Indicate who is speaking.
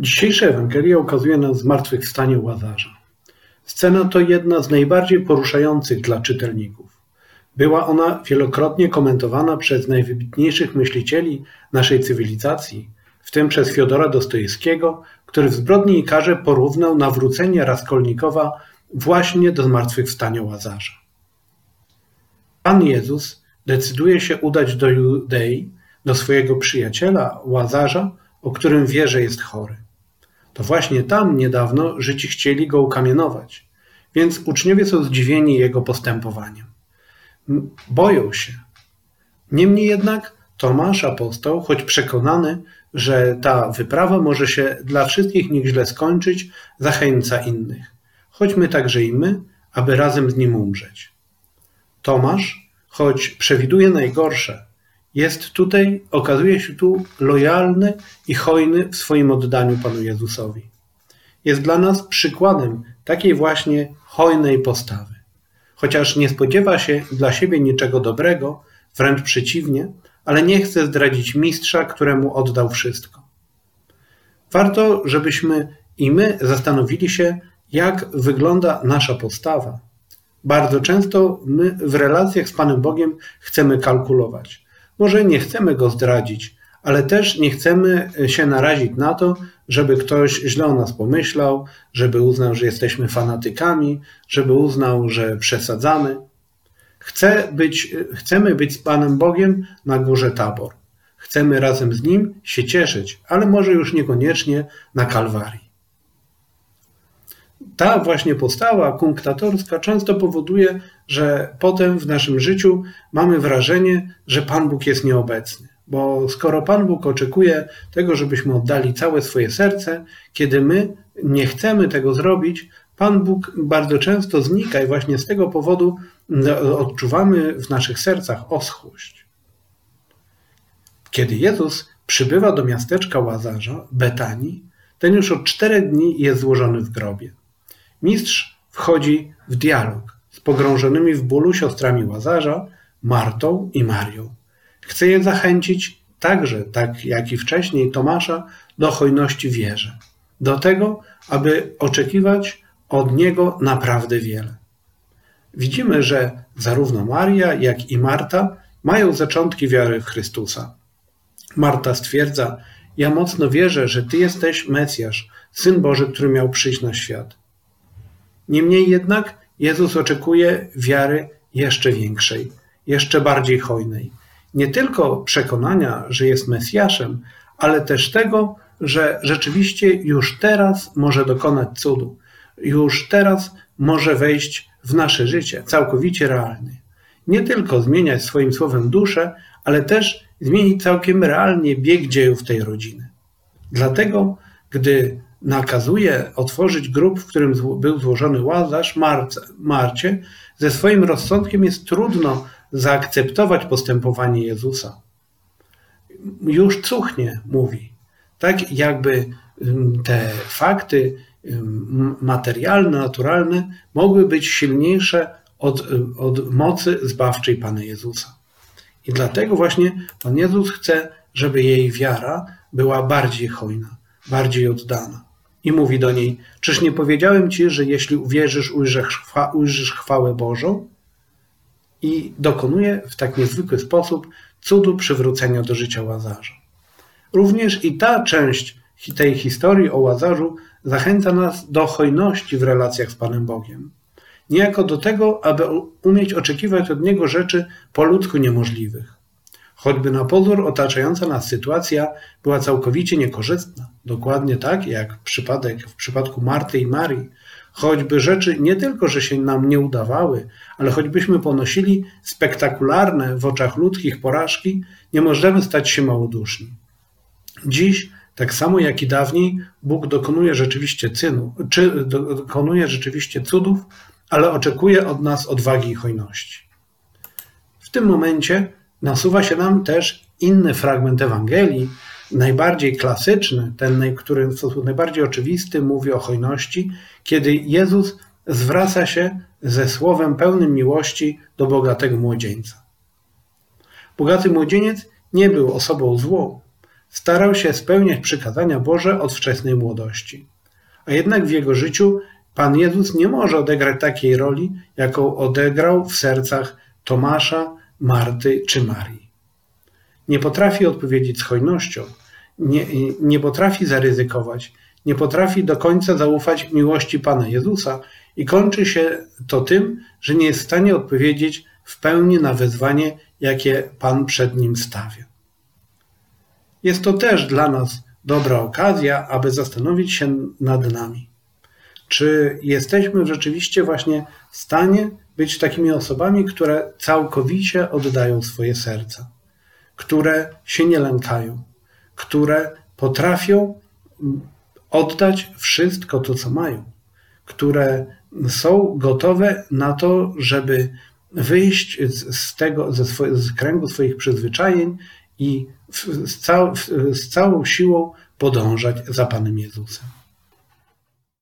Speaker 1: Dzisiejsza Ewangelia ukazuje nam zmartwychwstanie Łazarza. Scena to jedna z najbardziej poruszających dla czytelników. Była ona wielokrotnie komentowana przez najwybitniejszych myślicieli naszej cywilizacji, w tym przez Fiodora Dostojewskiego, który w Zbrodni i Karze porównał nawrócenie Raskolnikowa właśnie do zmartwychwstania Łazarza. Pan Jezus decyduje się udać do Judei, do swojego przyjaciela Łazarza, o którym wie, że jest chory. To właśnie tam niedawno Żydzi chcieli go ukamienować, więc uczniowie są zdziwieni jego postępowaniem. Boją się. Niemniej jednak Tomasz apostoł, choć przekonany, że ta wyprawa może się dla wszystkich niech źle skończyć, zachęca innych. Chodźmy także i my, aby razem z nim umrzeć. Tomasz, choć przewiduje najgorsze, jest tutaj, okazuje się tu lojalny i hojny w swoim oddaniu Panu Jezusowi. Jest dla nas przykładem takiej właśnie hojnej postawy. Chociaż nie spodziewa się dla siebie niczego dobrego, wręcz przeciwnie, ale nie chce zdradzić mistrza, któremu oddał wszystko. Warto, żebyśmy i my zastanowili się, jak wygląda nasza postawa. Bardzo często my w relacjach z Panem Bogiem chcemy kalkulować. Może nie chcemy go zdradzić, ale też nie chcemy się narazić na to, żeby ktoś źle o nas pomyślał, żeby uznał, że jesteśmy fanatykami, żeby uznał, że przesadzamy. Być, chcemy być z Panem Bogiem na górze Tabor. Chcemy razem z Nim się cieszyć, ale może już niekoniecznie na Kalwarii. Ta właśnie postawa kunktatorska często powoduje, że potem w naszym życiu mamy wrażenie, że Pan Bóg jest nieobecny. Bo skoro Pan Bóg oczekuje tego, żebyśmy oddali całe swoje serce, kiedy my nie chcemy tego zrobić, Pan Bóg bardzo często znika i właśnie z tego powodu odczuwamy w naszych sercach oschłość. Kiedy Jezus przybywa do miasteczka Łazarza, Betanii, ten już od czterech dni jest złożony w grobie. Mistrz wchodzi w dialog z pogrążonymi w bólu siostrami Łazarza, Martą i Marią. Chce je zachęcić także, tak jak i wcześniej Tomasza, do hojności wierze. Do tego, aby oczekiwać od niego naprawdę wiele. Widzimy, że zarówno Maria, jak i Marta mają zaczątki wiary w Chrystusa. Marta stwierdza: Ja mocno wierzę, że Ty jesteś Mesjasz, syn Boży, który miał przyjść na świat. Niemniej jednak Jezus oczekuje wiary jeszcze większej, jeszcze bardziej hojnej. Nie tylko przekonania, że jest Mesjaszem, ale też tego, że rzeczywiście już teraz może dokonać cudu, już teraz może wejść w nasze życie całkowicie realnie. Nie tylko zmieniać swoim słowem duszę, ale też zmienić całkiem realnie bieg dziejów tej rodziny. Dlatego, gdy nakazuje otworzyć grób, w którym był złożony Łazarz, Marce, Marcie, ze swoim rozsądkiem jest trudno zaakceptować postępowanie Jezusa. Już cuchnie, mówi. Tak jakby te fakty materialne, naturalne mogły być silniejsze od, od mocy zbawczej Pana Jezusa. I dlatego właśnie Pan Jezus chce, żeby jej wiara była bardziej hojna, bardziej oddana i mówi do niej: Czyż nie powiedziałem ci, że jeśli uwierzysz, ujrzysz, ujrzysz chwałę Bożą? I dokonuje w tak niezwykły sposób cudu przywrócenia do życia Łazarza. Również i ta część tej historii o Łazarzu zachęca nas do hojności w relacjach z Panem Bogiem. Niejako do tego, aby umieć oczekiwać od Niego rzeczy po ludzku niemożliwych. Choćby na pozór otaczająca nas sytuacja była całkowicie niekorzystna, dokładnie tak jak przypadek w przypadku Marty i Marii, choćby rzeczy nie tylko, że się nam nie udawały, ale choćbyśmy ponosili spektakularne w oczach ludzkich porażki, nie możemy stać się małoduszni. Dziś, tak samo jak i dawniej, Bóg dokonuje rzeczywiście cynu, czy dokonuje rzeczywiście cudów, ale oczekuje od nas odwagi i hojności. W tym momencie nasuwa się nam też inny fragment Ewangelii, najbardziej klasyczny, ten, który w sposób najbardziej oczywisty mówi o hojności, kiedy Jezus zwraca się ze słowem pełnym miłości do bogatego młodzieńca. Bogaty młodzieniec nie był osobą złą. starał się spełniać przykazania Boże od wczesnej młodości. A jednak w jego życiu Pan Jezus nie może odegrać takiej roli, jaką odegrał w sercach Tomasza, Marty czy Marii. Nie potrafi odpowiedzieć z hojnością, nie, nie potrafi zaryzykować, nie potrafi do końca zaufać miłości Pana Jezusa i kończy się to tym, że nie jest w stanie odpowiedzieć w pełni na wezwanie, jakie Pan przed nim stawia. Jest to też dla nas dobra okazja, aby zastanowić się nad nami. Czy jesteśmy rzeczywiście właśnie w stanie być takimi osobami, które całkowicie oddają swoje serca, które się nie lękają, które potrafią oddać wszystko to, co mają, które są gotowe na to, żeby wyjść z, tego, ze z kręgu swoich przyzwyczajeń i z, cał, z całą siłą podążać za Panem Jezusem.